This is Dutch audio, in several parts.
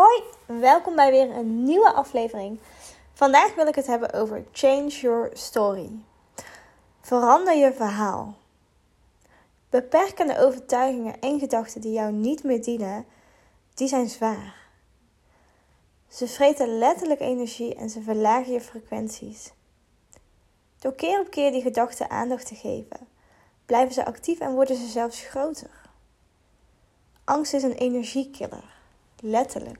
Hoi, welkom bij weer een nieuwe aflevering. Vandaag wil ik het hebben over Change Your Story. Verander je verhaal. Beperkende overtuigingen en gedachten die jou niet meer dienen, die zijn zwaar. Ze vreten letterlijk energie en ze verlagen je frequenties. Door keer op keer die gedachten aandacht te geven, blijven ze actief en worden ze zelfs groter. Angst is een energiekiller. Letterlijk.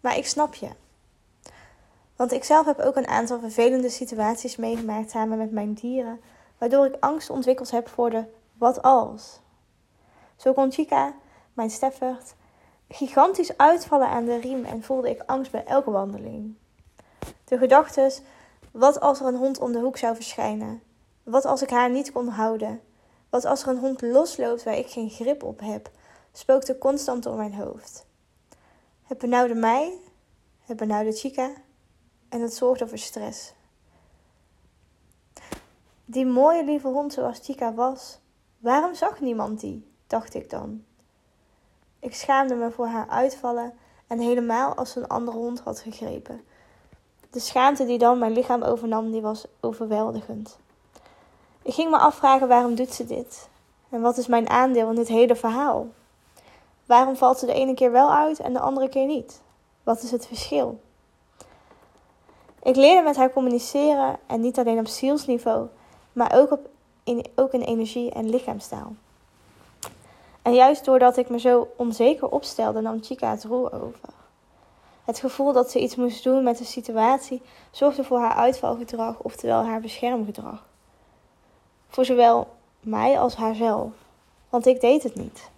Maar ik snap je. Want ik zelf heb ook een aantal vervelende situaties meegemaakt samen met mijn dieren, waardoor ik angst ontwikkeld heb voor de wat als. Zo kon Chica, mijn Steffert, gigantisch uitvallen aan de riem en voelde ik angst bij elke wandeling. De gedachten, wat als er een hond om de hoek zou verschijnen? Wat als ik haar niet kon houden? Wat als er een hond losloopt waar ik geen grip op heb? Spookte constant door mijn hoofd. Het benauwde mij, het benauwde Chica en het zorgde voor stress. Die mooie lieve hond zoals Chica was, waarom zag niemand die? dacht ik dan. Ik schaamde me voor haar uitvallen en helemaal als een andere hond had gegrepen. De schaamte die dan mijn lichaam overnam, die was overweldigend. Ik ging me afvragen waarom doet ze dit? En wat is mijn aandeel in dit hele verhaal? Waarom valt ze de ene keer wel uit en de andere keer niet? Wat is het verschil? Ik leerde met haar communiceren en niet alleen op zielsniveau, maar ook, op, in, ook in energie en lichaamstaal. En juist doordat ik me zo onzeker opstelde, nam Chica het roer over. Het gevoel dat ze iets moest doen met de situatie zorgde voor haar uitvalgedrag, oftewel haar beschermgedrag. Voor zowel mij als haarzelf, want ik deed het niet.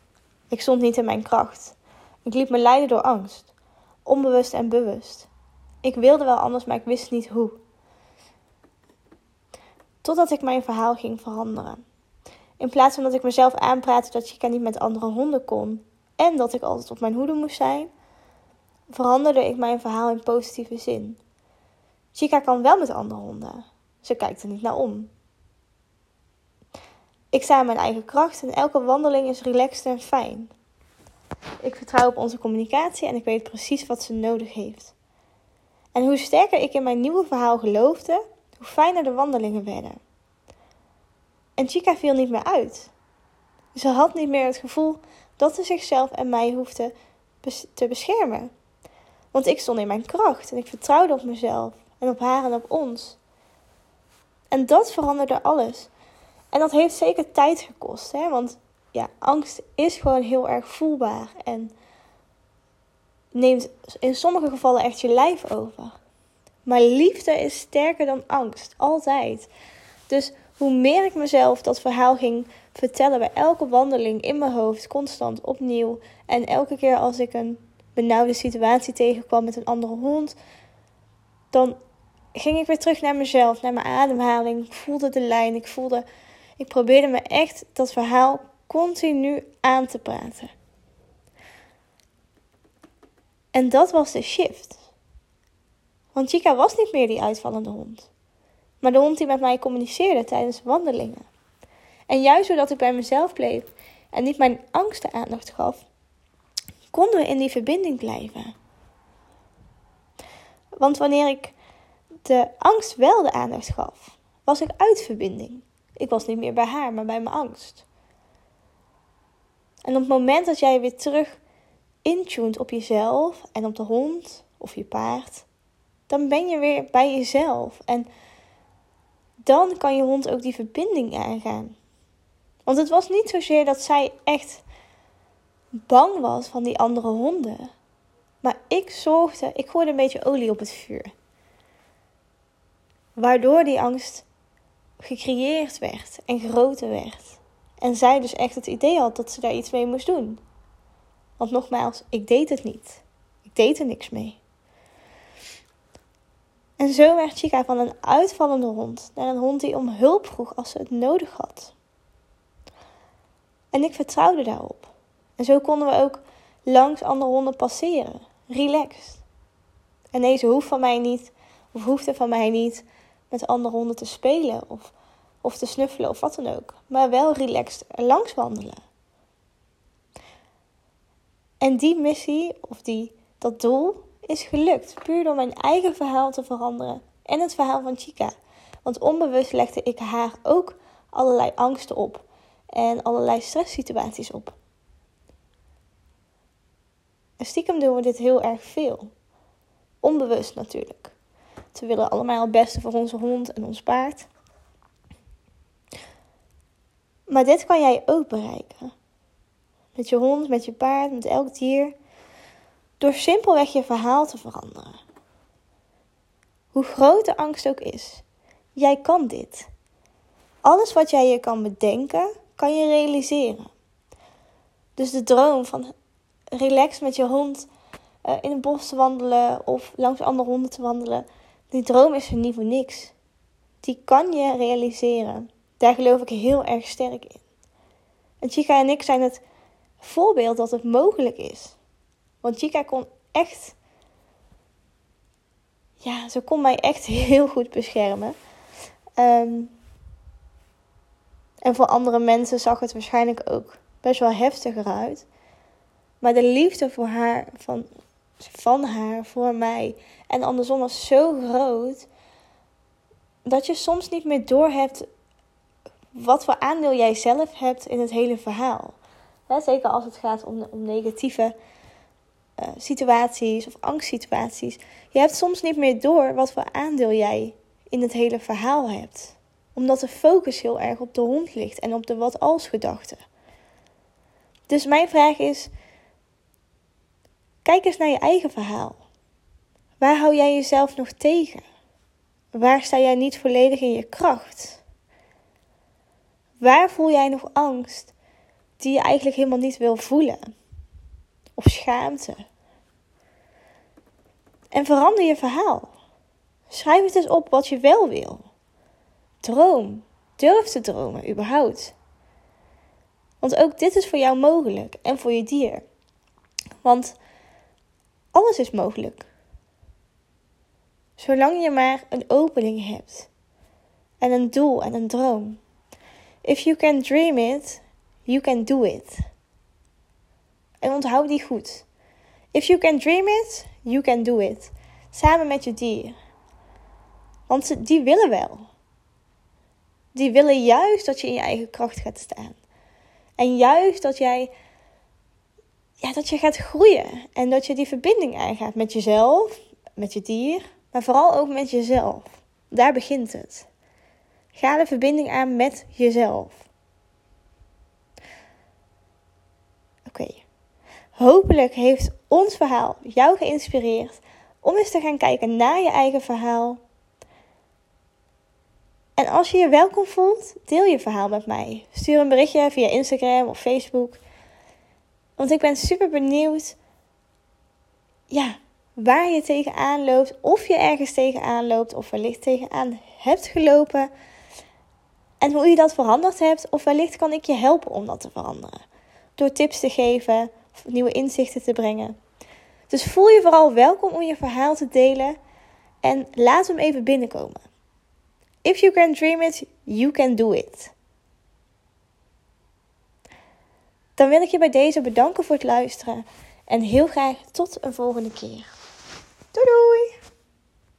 Ik stond niet in mijn kracht. Ik liet me leiden door angst, onbewust en bewust. Ik wilde wel anders, maar ik wist niet hoe. Totdat ik mijn verhaal ging veranderen. In plaats van dat ik mezelf aanpraatte dat Chica niet met andere honden kon en dat ik altijd op mijn hoede moest zijn, veranderde ik mijn verhaal in positieve zin. Chica kan wel met andere honden. Ze kijkt er niet naar om. Ik sta in mijn eigen kracht en elke wandeling is relaxed en fijn. Ik vertrouw op onze communicatie en ik weet precies wat ze nodig heeft. En hoe sterker ik in mijn nieuwe verhaal geloofde, hoe fijner de wandelingen werden. En Chica viel niet meer uit. Ze had niet meer het gevoel dat ze zichzelf en mij hoefde te beschermen. Want ik stond in mijn kracht en ik vertrouwde op mezelf en op haar en op ons. En dat veranderde alles. En dat heeft zeker tijd gekost, hè? want ja, angst is gewoon heel erg voelbaar en neemt in sommige gevallen echt je lijf over. Maar liefde is sterker dan angst, altijd. Dus hoe meer ik mezelf dat verhaal ging vertellen bij elke wandeling in mijn hoofd, constant opnieuw, en elke keer als ik een benauwde situatie tegenkwam met een andere hond, dan ging ik weer terug naar mezelf, naar mijn ademhaling. Ik voelde de lijn, ik voelde ik probeerde me echt dat verhaal continu aan te praten. En dat was de shift. Want Chica was niet meer die uitvallende hond, maar de hond die met mij communiceerde tijdens wandelingen. En juist doordat ik bij mezelf bleef en niet mijn angsten aandacht gaf, konden we in die verbinding blijven. Want wanneer ik de angst wel de aandacht gaf, was ik uit verbinding. Ik was niet meer bij haar, maar bij mijn angst. En op het moment dat jij weer terug intuned op jezelf en op de hond of je paard, dan ben je weer bij jezelf. En dan kan je hond ook die verbinding aangaan. Want het was niet zozeer dat zij echt bang was van die andere honden. Maar ik zorgde, ik gooide een beetje olie op het vuur. Waardoor die angst gecreëerd werd en groter werd. En zij dus echt het idee had dat ze daar iets mee moest doen. Want nogmaals, ik deed het niet. Ik deed er niks mee. En zo werd Chica van een uitvallende hond naar een hond die om hulp vroeg als ze het nodig had. En ik vertrouwde daarop. En zo konden we ook langs andere honden passeren, relaxed. En deze hoeft van mij niet, of hoefde van mij niet, met andere honden te spelen of, of te snuffelen of wat dan ook. Maar wel relaxed langs wandelen. En die missie, of die, dat doel, is gelukt. Puur door mijn eigen verhaal te veranderen. En het verhaal van Chica. Want onbewust legde ik haar ook allerlei angsten op. En allerlei stresssituaties op. En stiekem doen we dit heel erg veel. Onbewust natuurlijk. We willen allemaal het beste voor onze hond en ons paard. Maar dit kan jij ook bereiken. Met je hond, met je paard, met elk dier. Door simpelweg je verhaal te veranderen. Hoe groot de angst ook is, jij kan dit. Alles wat jij je kan bedenken, kan je realiseren. Dus de droom van relax met je hond uh, in het bos te wandelen of langs andere honden te wandelen, die droom is er niet voor niks. Die kan je realiseren. Daar geloof ik heel erg sterk in. En Chica en ik zijn het voorbeeld dat het mogelijk is. Want Chica kon echt. Ja, ze kon mij echt heel goed beschermen. Ehm, en voor andere mensen zag het waarschijnlijk ook best wel heftiger uit. Maar de liefde voor haar, van, van haar voor mij en andersom was zo groot. Dat je soms niet meer doorhebt wat voor aandeel jij zelf hebt in het hele verhaal. zeker als het gaat om, om negatieve uh, situaties of angstsituaties. Je hebt soms niet meer door wat voor aandeel jij in het hele verhaal hebt. Omdat de focus heel erg op de hond ligt en op de wat als gedachte. Dus mijn vraag is: kijk eens naar je eigen verhaal. Waar hou jij jezelf nog tegen? Waar sta jij niet volledig in je kracht? Waar voel jij nog angst die je eigenlijk helemaal niet wil voelen? Of schaamte? En verander je verhaal. Schrijf het eens op wat je wel wil. Droom. Durf te dromen, überhaupt. Want ook dit is voor jou mogelijk en voor je dier. Want alles is mogelijk. Zolang je maar een opening hebt. En een doel en een droom. If you can dream it, you can do it. En onthoud die goed. If you can dream it, you can do it. Samen met je dier. Want die willen wel. Die willen juist dat je in je eigen kracht gaat staan. En juist dat jij ja, dat je gaat groeien. En dat je die verbinding aangaat met jezelf, met je dier, maar vooral ook met jezelf. Daar begint het. Ga de verbinding aan met jezelf. Oké. Hopelijk heeft ons verhaal jou geïnspireerd om eens te gaan kijken naar je eigen verhaal. En als je je welkom voelt, deel je verhaal met mij. Stuur een berichtje via Instagram of Facebook. Want ik ben super benieuwd. Ja, waar je tegenaan loopt. Of je ergens tegenaan loopt. Of wellicht tegenaan hebt gelopen. En hoe je dat veranderd hebt. Of wellicht kan ik je helpen om dat te veranderen. Door tips te geven. Of nieuwe inzichten te brengen. Dus voel je vooral welkom om je verhaal te delen. En laat hem even binnenkomen. If you can dream it, you can do it. Dan wil ik je bij deze bedanken voor het luisteren. En heel graag tot een volgende keer. Doei doei!